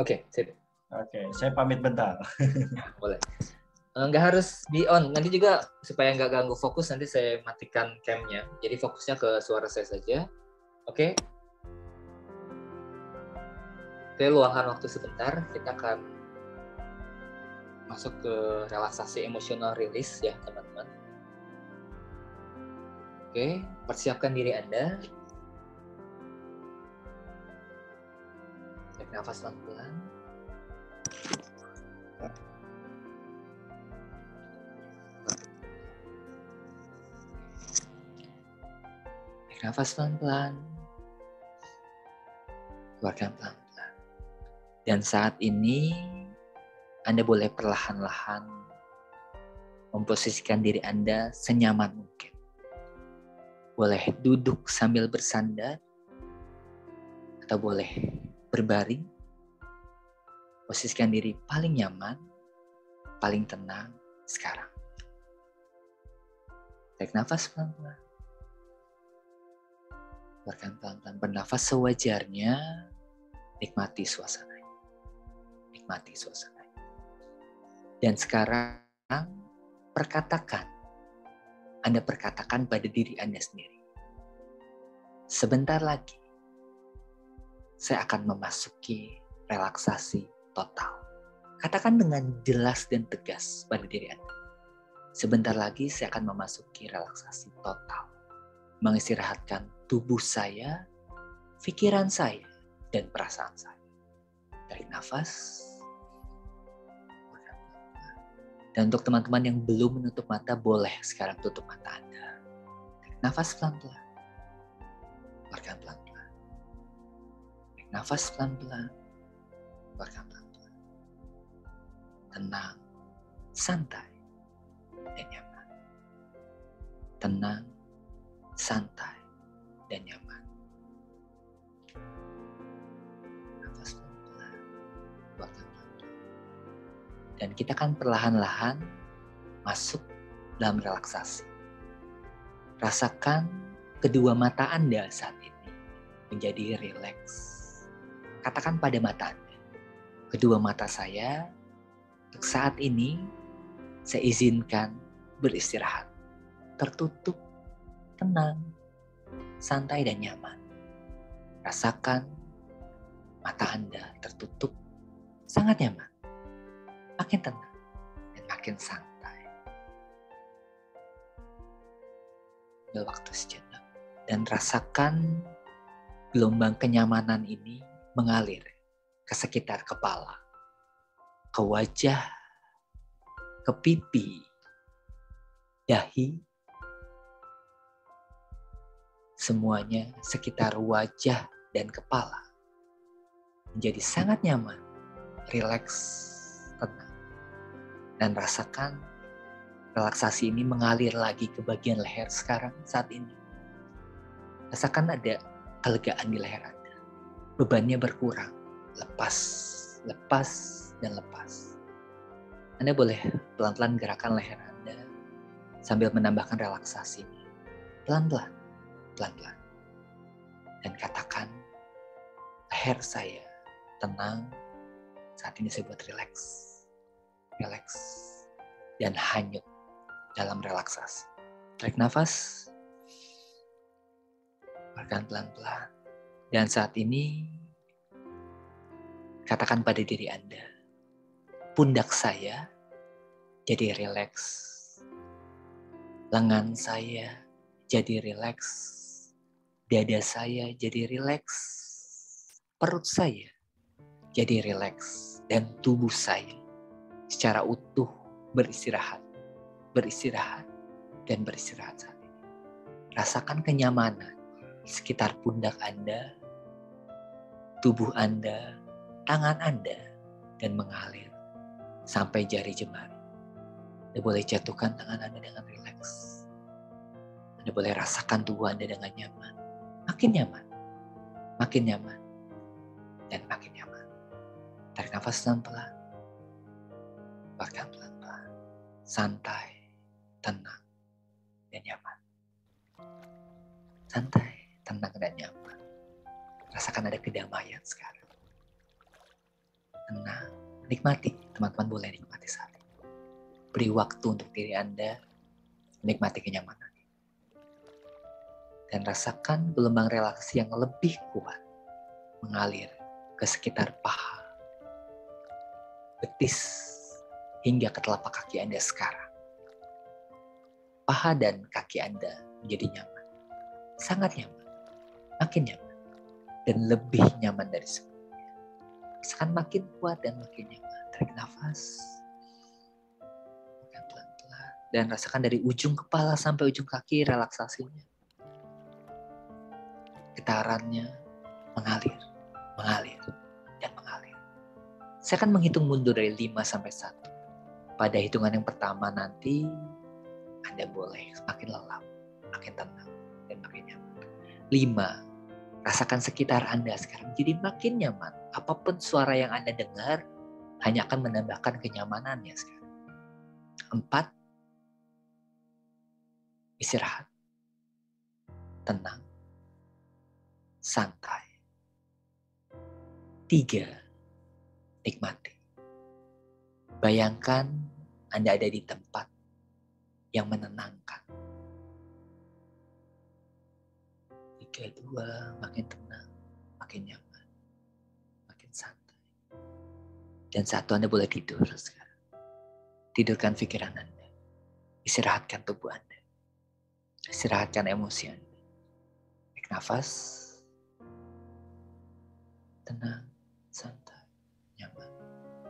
Oke, sip. Oke, saya pamit bentar. Boleh. Eh, Nggak harus di on. Nanti juga supaya nggak ganggu fokus, nanti saya matikan cam-nya. Jadi fokusnya ke suara saya saja. Oke. Oke, luangkan waktu sebentar. Kita akan masuk ke relaksasi emosional release ya, teman-teman. Oke, persiapkan diri Anda. Tarik nafas pelan-pelan. Tarik nafas pelan-pelan. Keluarkan pelan-pelan. Dan saat ini Anda boleh perlahan-lahan memposisikan diri Anda senyaman mungkin. Boleh duduk sambil bersandar atau boleh berbaring. Posisikan diri paling nyaman, paling tenang sekarang. Tarik nafas pelan-pelan. Keluarkan pelan-pelan. Bernafas sewajarnya. Nikmati suasana. Nikmati suasana. Dan sekarang perkatakan. Anda perkatakan pada diri Anda sendiri. Sebentar lagi, saya akan memasuki relaksasi total. Katakan dengan jelas dan tegas pada diri Anda. Sebentar lagi saya akan memasuki relaksasi total. Mengistirahatkan tubuh saya, pikiran saya, dan perasaan saya. Tarik nafas. Dan untuk teman-teman yang belum menutup mata, boleh sekarang tutup mata Anda. Nafas pelan-pelan. Keluarkan pelan-pelan. Nafas pelan-pelan. Keluarkan pelan-pelan. Tenang, santai, dan nyaman. Tenang, santai, dan nyaman. Nafas pelan-pelan. Keluarkan pelan-pelan. Dan kita akan perlahan-lahan masuk dalam relaksasi. Rasakan kedua mata Anda saat ini menjadi rileks. Katakan pada mata Anda, kedua mata saya untuk saat ini saya izinkan beristirahat, tertutup, tenang, santai dan nyaman. Rasakan mata Anda tertutup, sangat nyaman, makin tenang dan makin santai. Ambil waktu sejenak dan rasakan gelombang kenyamanan ini mengalir ke sekitar kepala, ke wajah, ke pipi, dahi, semuanya sekitar wajah dan kepala menjadi sangat nyaman, rileks, tenang. Dan rasakan relaksasi ini mengalir lagi ke bagian leher sekarang saat ini. Rasakan ada kelegaan di leher Anda. Bebannya berkurang, lepas, lepas, dan lepas. Anda boleh pelan-pelan gerakan leher Anda sambil menambahkan relaksasi. Pelan-pelan, pelan-pelan. Dan katakan, leher saya tenang, saat ini saya buat rileks. Rileks. Dan hanyut dalam relaksasi. Tarik nafas. Keluarkan pelan-pelan. Dan saat ini, katakan pada diri Anda, pundak saya jadi rileks. Lengan saya jadi rileks. Dada saya jadi rileks. Perut saya jadi rileks. Dan tubuh saya secara utuh beristirahat. Beristirahat dan beristirahat saat ini. Rasakan kenyamanan sekitar pundak Anda, tubuh Anda, tangan Anda, dan mengalir sampai jari jemari. Anda boleh jatuhkan tangan Anda dengan rileks. Anda boleh rasakan tubuh Anda dengan nyaman. Makin nyaman, makin nyaman, dan makin nyaman. Tarik nafas pelan-pelan. Keluarkan pelan-pelan. Santai, tenang, dan nyaman. Santai, tenang, dan nyaman. Rasakan ada kedamaian sekarang. Tenang, nikmati. Teman-teman boleh nikmati saat ini. Beri waktu untuk diri Anda menikmati kenyamanan. Dan rasakan gelombang relaksasi yang lebih kuat mengalir ke sekitar paha, betis, hingga ke telapak kaki Anda sekarang. Paha dan kaki Anda menjadi nyaman. Sangat nyaman. Makin nyaman dan lebih nyaman dari sebelumnya. Rasakan makin kuat dan makin nyaman. Tarik nafas. pelan-pelan. Dan rasakan dari ujung kepala sampai ujung kaki relaksasinya. Getarannya mengalir, mengalir, dan mengalir. Saya akan menghitung mundur dari 5 sampai 1. Pada hitungan yang pertama nanti, Anda boleh semakin lelap, makin tenang, dan makin nyaman. 5, Rasakan sekitar Anda sekarang jadi makin nyaman. Apa pun suara yang Anda dengar hanya akan menambahkan kenyamanannya sekarang. Empat, istirahat. Tenang. Santai. Tiga, nikmati. Bayangkan Anda ada di tempat yang menenangkan Tiga, dua, makin tenang, makin nyaman, makin santai. Dan satu Anda boleh tidur sekarang. Tidurkan pikiran Anda. Istirahatkan tubuh Anda. Istirahatkan emosi Anda. Tarik nafas. Tenang, santai, nyaman.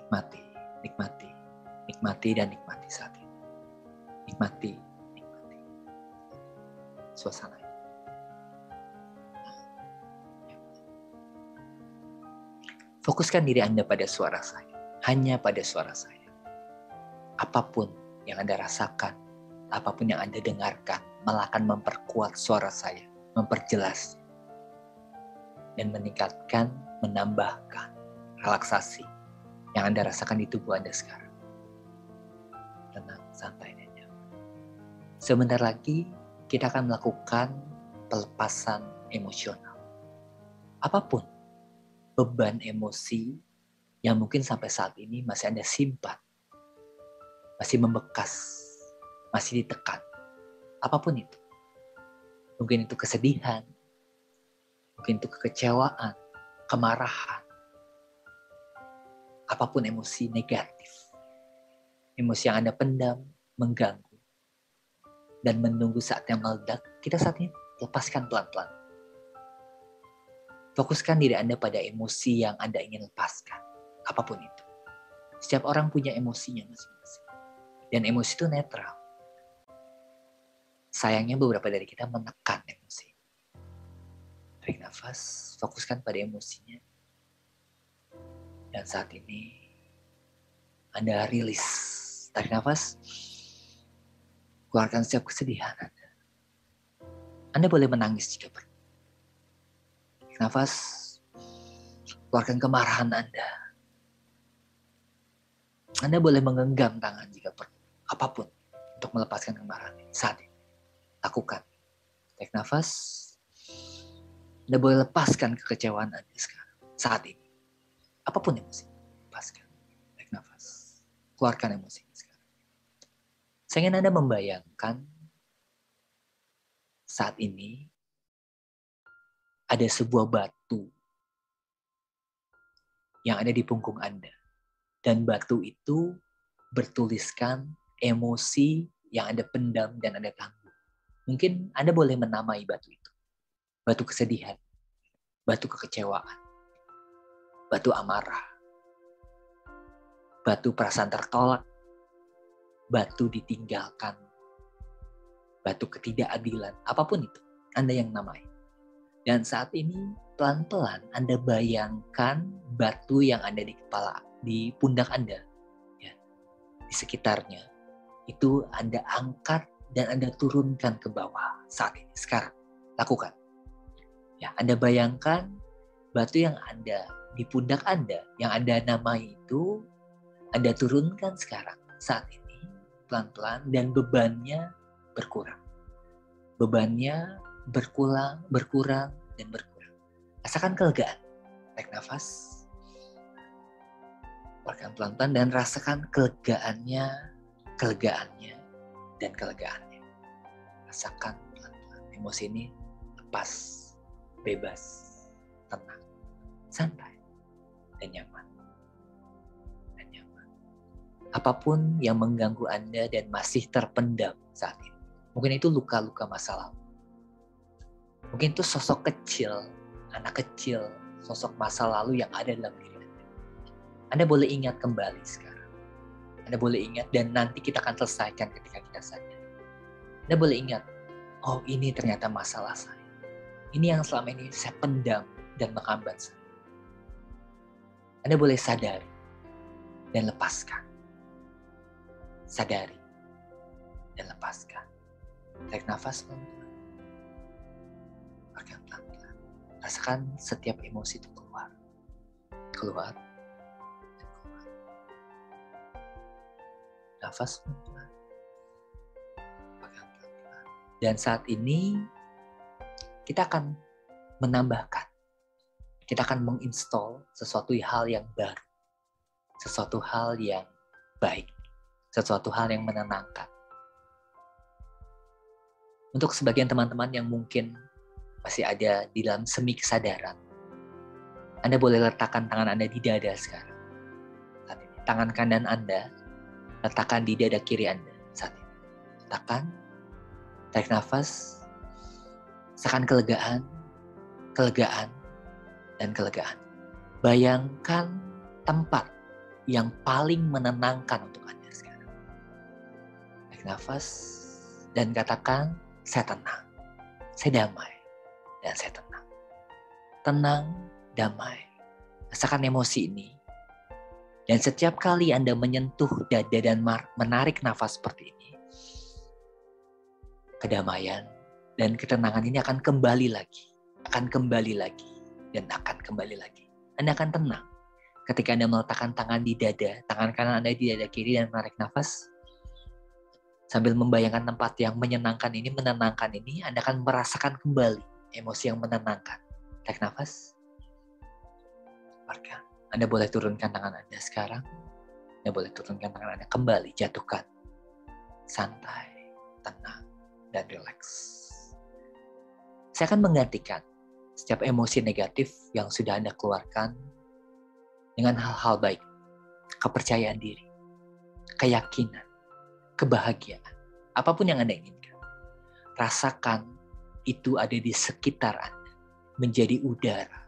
Nikmati, nikmati, nikmati dan nikmati saat ini. Nikmati, nikmati. Suasana Fokuskan diri Anda pada suara saya. Hanya pada suara saya. Apa pun yang Anda rasakan, apa pun yang Anda dengarkan, malah akan memperkuat suara saya, memperjelas, dan meningkatkan, menambahkan relaksasi yang Anda rasakan di tubuh Anda sekarang. Tenang, santai, dan nyaman. Sebentar lagi, kita akan melakukan pelepasan emosional. Apa pun beban emosi yang mungkin sampai saat ini masih Anda simpan, masih membekas, masih ditekan, apa pun itu. Mungkin itu kesedihan, mungkin itu kekecewaan, kemarahan, apa pun emosi negatif, emosi yang Anda pendam, mengganggu, dan menunggu saatnya meledak, kita saat ini lepaskan pelan-pelan Fokuskan diri Anda pada emosi yang Anda ingin lepaskan. Apa pun itu. Setiap orang punya emosinya masing-masing. Dan emosi itu netral. Sayangnya beberapa dari kita menekan emosi. Tarik nafas, fokuskan pada emosinya. Dan saat ini Anda rilis. Tarik nafas. Keluarkan setiap kesedihan Anda. Anda boleh menangis jika perlu nafas, keluarkan kemarahan Anda. Anda boleh menggenggam tangan jika perlu, apa pun untuk melepaskan kemarahan saat ini. Lakukan. Tarik nafas. Anda boleh lepaskan kekecewaan Anda sekarang, saat ini. Apa pun emosi, lepaskan. Tarik nafas. Keluarkan emosi sekarang. Saya ingin Anda membayangkan saat ini ada sebuah batu yang ada di punggung Anda. Dan batu itu bertuliskan emosi yang Anda pendam dan Anda tanggung. Mungkin Anda boleh menamai batu itu. Batu kesedihan, batu kekecewaan, batu amarah, batu perasaan tertolak, batu ditinggalkan, batu ketidakadilan, apa pun itu. Anda yang namai. Dan saat ini pelan-pelan Anda bayangkan batu yang ada di kepala, di pundak Anda, ya, di sekitarnya. Itu Anda angkat dan Anda turunkan ke bawah saat ini, sekarang. Lakukan. Ya, Anda bayangkan batu yang ada di pundak Anda, yang Anda namai itu, Anda turunkan sekarang, saat ini, pelan-pelan, dan bebannya berkurang. Bebannya berkurang, berkurang, dan berkurang. Rasakan kelegaan. Tarik nafas. Keluarkan pelan-pelan dan rasakan kelegaannya, kelegaannya, dan kelegaannya. Rasakan pelan-pelan. Emosi ini lepas, bebas, tenang, santai, dan nyaman. Dan nyaman. Apa pun yang mengganggu Anda dan masih terpendam saat ini. Mungkin itu luka-luka masa lalu. Mungkin itu sosok kecil, anak kecil, sosok masa lalu yang ada dalam diri Anda. Anda boleh ingat kembali sekarang. Anda boleh ingat dan nanti kita akan selesaikan ketika kita sadar. Anda boleh ingat, oh ini ternyata masalah saya. Ini yang selama ini saya pendam dan menghambat saya. Anda boleh sadari dan lepaskan. Sadari dan lepaskan. Tarik nafas pelan-pelan. pelan-pelan. Rasakan setiap emosi itu keluar. Keluar. Dan keluar. Nafas pelan-pelan. pelan-pelan. Dan saat ini kita akan menambahkan. Kita akan menginstall sesuatu hal yang baru. Sesuatu hal yang baik. Sesuatu hal yang menenangkan untuk sebagian teman-teman yang mungkin masih ada di dalam semi kesadaran, Anda boleh letakkan tangan Anda di dada sekarang. Saat ini. Tangan kanan Anda letakkan di dada kiri Anda saat ini. Letakkan, tarik nafas, rasakan kelegaan, kelegaan, dan kelegaan. Bayangkan tempat yang paling menenangkan untuk Anda sekarang. Tarik nafas dan katakan, saya tenang, saya damai, dan saya tenang. Tenang, damai. Rasakan emosi ini. Dan setiap kali Anda menyentuh dada dan menarik nafas seperti ini, kedamaian dan ketenangan ini akan kembali lagi, akan kembali lagi, dan akan kembali lagi. Anda akan tenang ketika Anda meletakkan tangan di dada, tangan kanan Anda di dada kiri dan menarik nafas, Sambil membayangkan tempat yang menyenangkan ini, menenangkan ini, Anda akan merasakan kembali emosi yang menenangkan. Tarik nafas. Keluarkan. Anda boleh turunkan tangan Anda sekarang. Anda boleh turunkan tangan Anda kembali, jatuhkan. Santai, tenang, dan rileks. Saya akan menggantikan setiap emosi negatif yang sudah Anda keluarkan dengan hal-hal baik. Kepercayaan diri, keyakinan, kebahagiaan, apa pun yang Anda inginkan. Rasakan itu ada di sekitar Anda, menjadi udara.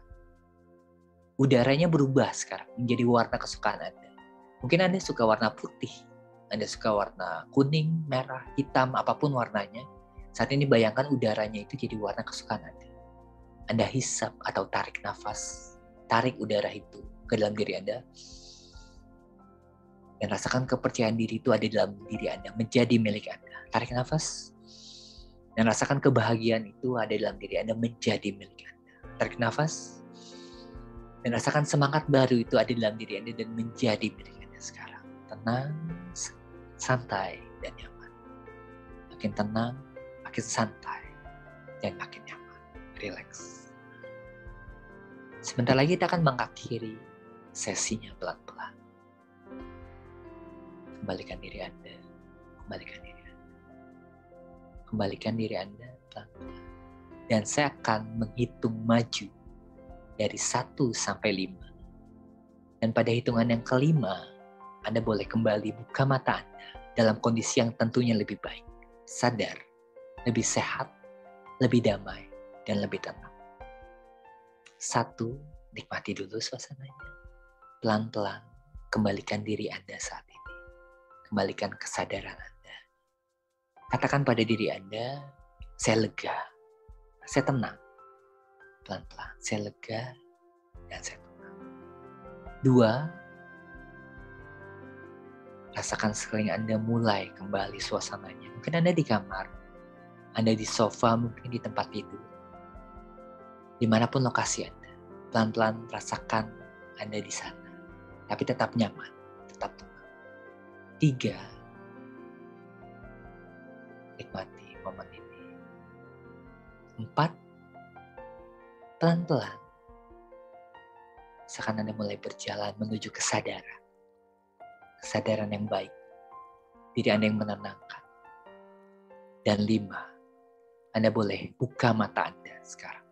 Udaranya berubah sekarang, menjadi warna kesukaan Anda. Mungkin Anda suka warna putih, Anda suka warna kuning, merah, hitam, apa pun warnanya. Saat ini bayangkan udaranya itu jadi warna kesukaan Anda. Anda hisap atau tarik nafas, tarik udara itu ke dalam diri Anda dan rasakan kepercayaan diri itu ada dalam diri Anda, menjadi milik Anda. Tarik nafas. Dan rasakan kebahagiaan itu ada dalam diri Anda, menjadi milik Anda. Tarik nafas. Dan rasakan semangat baru itu ada dalam diri Anda dan menjadi milik Anda sekarang. Tenang, santai, dan nyaman. Makin tenang, makin santai, dan makin nyaman. Relax. Sebentar lagi kita akan mengakhiri sesinya pelan-pelan kembalikan diri Anda, kembalikan diri. Kembalikan diri Anda pelan-pelan. Dan saya akan menghitung maju dari 1 sampai 5. Dan pada hitungan yang kelima, Anda boleh kembali buka mata Anda dalam kondisi yang tentunya lebih baik, sadar, lebih sehat, lebih damai, dan lebih tenang. Satu, nikmati dulu suasananya. Pelan-pelan, kembalikan diri Anda saat ini kembalikan kesadaran Anda. Katakan pada diri Anda, saya lega, saya tenang. Pelan-pelan, saya lega dan saya tenang. Dua, rasakan sekeliling Anda mulai kembali suasananya. Mungkin Anda di kamar, Anda di sofa, mungkin di tempat tidur. Di mana pun lokasi Anda, pelan-pelan rasakan Anda di sana. Tapi tetap nyaman, tetap tenang. Tiga, nikmati momen ini. Empat, pelan-pelan seakan Anda mulai berjalan menuju kesadaran. Kesadaran yang baik. Diri Anda yang menenangkan. Dan lima, Anda boleh buka mata Anda sekarang.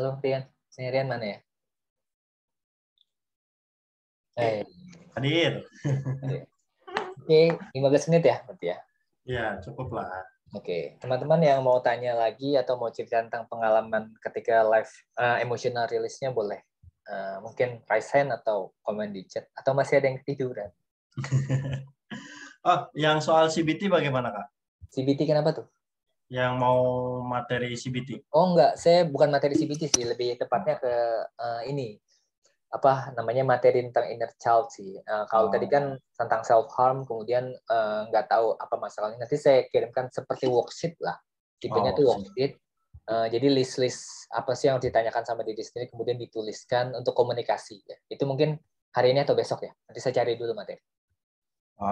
Halo Rian, ini Rian mana ya? Eh, Hadir. Oke, 15 menit ya berarti ya. Ya, cukup lah. Oke, teman-teman yang mau tanya lagi atau mau cerita tentang pengalaman ketika live uh, emotional release-nya boleh. Uh, mungkin raise hand atau komen di chat atau masih ada yang ketiduran. oh, yang soal CBT bagaimana, Kak? CBT kenapa tuh? Yang mau materi CBT. Oh enggak, saya bukan materi CBT sih, lebih tepatnya ke uh, ini apa namanya materi tentang inner child sih. Uh, kalau oh. tadi kan tentang self harm, kemudian uh, nggak tahu apa masalahnya. Nanti saya kirimkan seperti worksheet lah. Tipenya oh, tuh worksheet. Uh, jadi list-list apa sih yang ditanyakan sama diri sendiri, kemudian dituliskan untuk komunikasi. Ya. Itu mungkin hari ini atau besok ya. Nanti saya cari dulu materi.